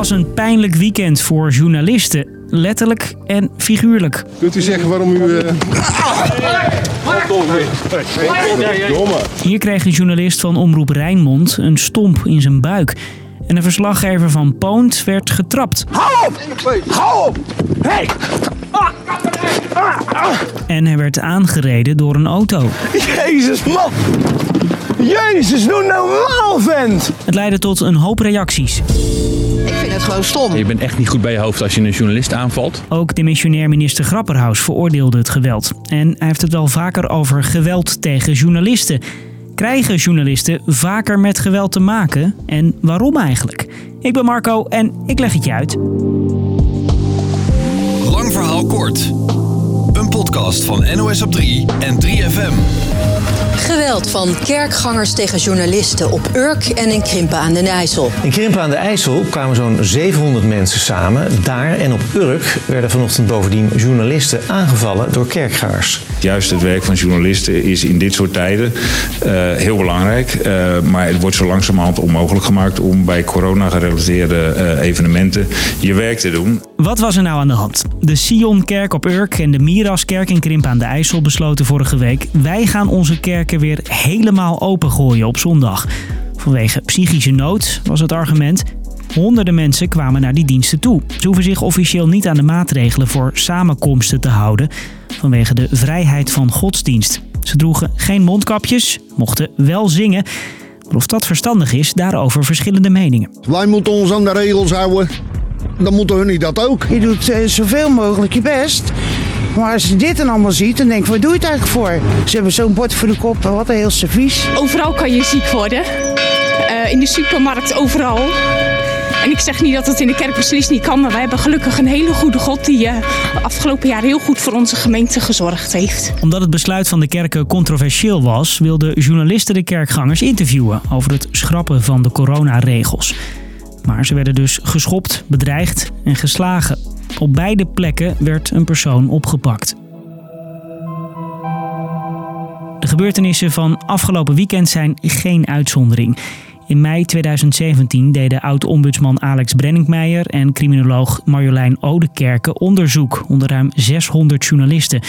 was een pijnlijk weekend voor journalisten. Letterlijk en figuurlijk. Kunt u zeggen waarom u... Uh... Hier kreeg een journalist van Omroep Rijnmond een stomp in zijn buik. En een verslaggever van Poont werd getrapt. Hou op! Hou op! Hey! En hij werd aangereden door een auto. Jezus, man! Jezus, doe normaal, vent! Het leidde tot een hoop reacties. Ik vind het gewoon stom. Je bent echt niet goed bij je hoofd als je een journalist aanvalt. Ook de missionair minister Grapperhaus veroordeelde het geweld. En hij heeft het wel vaker over geweld tegen journalisten. Krijgen journalisten vaker met geweld te maken? En waarom eigenlijk? Ik ben Marco en ik leg het je uit. Lang verhaal kort. Een podcast van NOS op 3 en 3FM. Geweld van kerkgangers tegen journalisten op Urk en in Krimpen aan den IJssel. In Krimpen aan de IJssel kwamen zo'n 700 mensen samen. Daar en op Urk werden vanochtend bovendien journalisten aangevallen door kerkgangers. Juist het werk van journalisten is in dit soort tijden uh, heel belangrijk. Uh, maar het wordt zo langzamerhand onmogelijk gemaakt om bij corona-gerelateerde uh, evenementen je werk te doen. Wat was er nou aan de hand? De Sionkerk op Urk en de Miraskerk in Krimpen aan de IJssel besloten vorige week... wij gaan onze kerken weer helemaal opengooien op zondag. Vanwege psychische nood was het argument. Honderden mensen kwamen naar die diensten toe. Ze hoeven zich officieel niet aan de maatregelen voor samenkomsten te houden vanwege de vrijheid van godsdienst. Ze droegen geen mondkapjes, mochten wel zingen. Maar of dat verstandig is, daarover verschillende meningen. Wij moeten ons aan de regels houden. Dan moeten hun niet dat ook. Je doet uh, zoveel mogelijk je best. Maar als je dit dan allemaal ziet, dan denk ik, waar doe je het eigenlijk voor? Ze hebben zo'n bord voor de kop, wat een heel servies. Overal kan je ziek worden. Uh, in de supermarkt, overal. En ik zeg niet dat het in de kerk beslist niet kan, maar wij hebben gelukkig een hele goede God die uh, afgelopen jaar heel goed voor onze gemeente gezorgd heeft. Omdat het besluit van de kerken controversieel was, wilden journalisten de kerkgangers interviewen over het schrappen van de coronaregels. Maar ze werden dus geschopt, bedreigd en geslagen. Op beide plekken werd een persoon opgepakt. De gebeurtenissen van afgelopen weekend zijn geen uitzondering. In mei 2017 deden oud-ombudsman Alex Brenningmeijer en criminoloog Marjolein Odekerke onderzoek onder ruim 600 journalisten.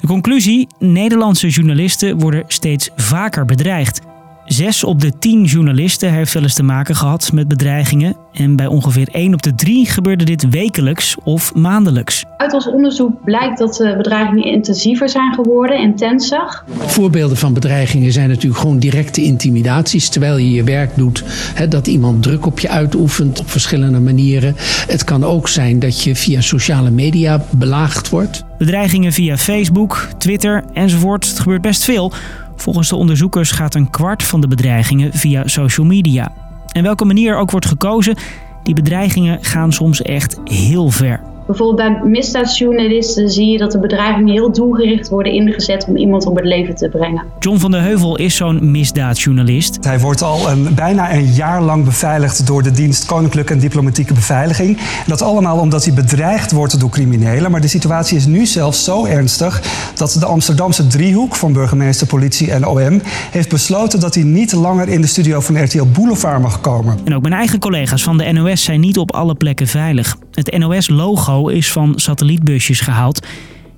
De conclusie: Nederlandse journalisten worden steeds vaker bedreigd. Zes op de tien journalisten heeft wel eens te maken gehad met bedreigingen. En bij ongeveer 1 op de 3 gebeurde dit wekelijks of maandelijks. Uit ons onderzoek blijkt dat de bedreigingen intensiever zijn geworden, intenser. Voorbeelden van bedreigingen zijn natuurlijk gewoon directe intimidaties. Terwijl je je werk doet, hè, dat iemand druk op je uitoefent op verschillende manieren. Het kan ook zijn dat je via sociale media belaagd wordt. Bedreigingen via Facebook, Twitter enzovoort. Het gebeurt best veel. Volgens de onderzoekers gaat een kwart van de bedreigingen via social media. En welke manier ook wordt gekozen, die bedreigingen gaan soms echt heel ver. Bijvoorbeeld bij misdaadjournalisten zie je dat de bedreigingen heel doelgericht worden ingezet om iemand om het leven te brengen. John van der Heuvel is zo'n misdaadjournalist. Hij wordt al een, bijna een jaar lang beveiligd door de dienst Koninklijke en Diplomatieke Beveiliging. Dat allemaal omdat hij bedreigd wordt door criminelen. Maar de situatie is nu zelfs zo ernstig dat de Amsterdamse driehoek van burgemeester, politie en OM heeft besloten dat hij niet langer in de studio van RTL Boulevard mag komen. En ook mijn eigen collega's van de NOS zijn niet op alle plekken veilig. Het NOS-logo is van satellietbusjes gehaald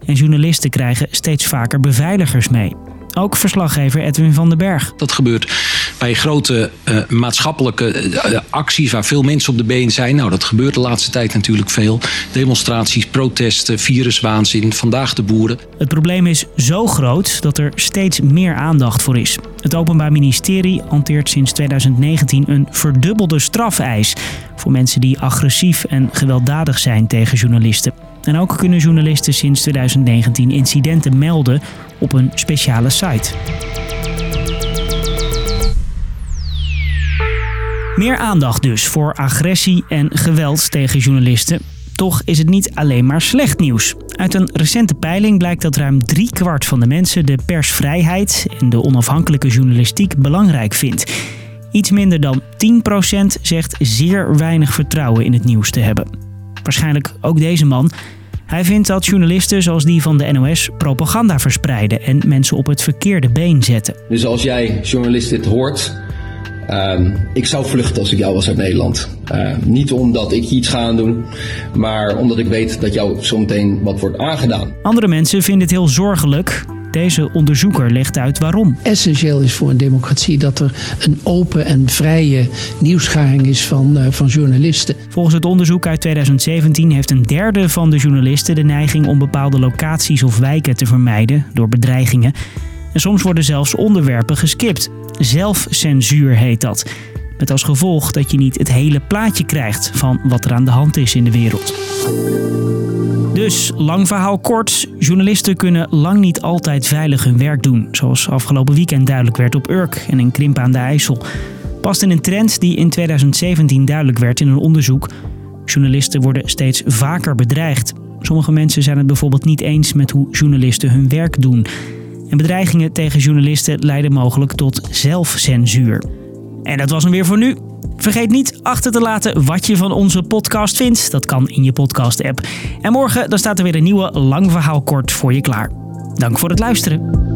en journalisten krijgen steeds vaker beveiligers mee. Ook verslaggever Edwin van den Berg. Dat gebeurt bij grote uh, maatschappelijke uh, acties waar veel mensen op de been zijn. Nou, dat gebeurt de laatste tijd natuurlijk veel. Demonstraties, protesten, viruswaanzin, vandaag de boeren. Het probleem is zo groot dat er steeds meer aandacht voor is. Het Openbaar Ministerie hanteert sinds 2019 een verdubbelde strafeis voor mensen die agressief en gewelddadig zijn tegen journalisten. En ook kunnen journalisten sinds 2019 incidenten melden op een speciale site. Meer aandacht dus voor agressie en geweld tegen journalisten. Toch is het niet alleen maar slecht nieuws. Uit een recente peiling blijkt dat ruim driekwart van de mensen de persvrijheid en de onafhankelijke journalistiek belangrijk vindt. Iets minder dan 10% zegt zeer weinig vertrouwen in het nieuws te hebben. Waarschijnlijk ook deze man. Hij vindt dat journalisten zoals die van de NOS propaganda verspreiden en mensen op het verkeerde been zetten. Dus als jij journalist dit hoort, Ehm, ik zou vluchten als ik jou was uit Nederland. Ehm, niet omdat ik iets ga doen, maar omdat ik weet dat jou zometeen wat wordt aangedaan. Andere mensen vinden het heel zorgelijk. Deze onderzoeker legt uit waarom. Essentieel is voor een democratie dat er een open en vrije nieuwsgaring is van, uh, van journalisten. Volgens het onderzoek uit 2017 heeft een derde van de journalisten de neiging om bepaalde locaties of wijken te vermijden door bedreigingen. En soms worden zelfs onderwerpen geskipt. Zelfcensuur heet dat. Met als gevolg dat je niet het hele plaatje krijgt van wat er aan de hand is in de wereld. Dus, lang verhaal kort, journalisten kunnen lang niet altijd veilig hun werk doen, zoals afgelopen weekend duidelijk werd op Urk en in Krimp aan de IJssel. Past in een trend die in 2017 duidelijk werd in een onderzoek. Journalisten worden steeds vaker bedreigd. Sommige mensen zijn het bijvoorbeeld niet eens met hoe journalisten hun werk doen. En bedreigingen tegen journalisten leiden mogelijk tot zelfcensuur. En dat was hem weer voor nu. Vergeet niet achter te laten wat je van onze podcast vindt. Dat kan in je podcast-app. En morgen dan staat er weer een nieuwe lang verhaal kort voor je klaar. Dank voor het luisteren.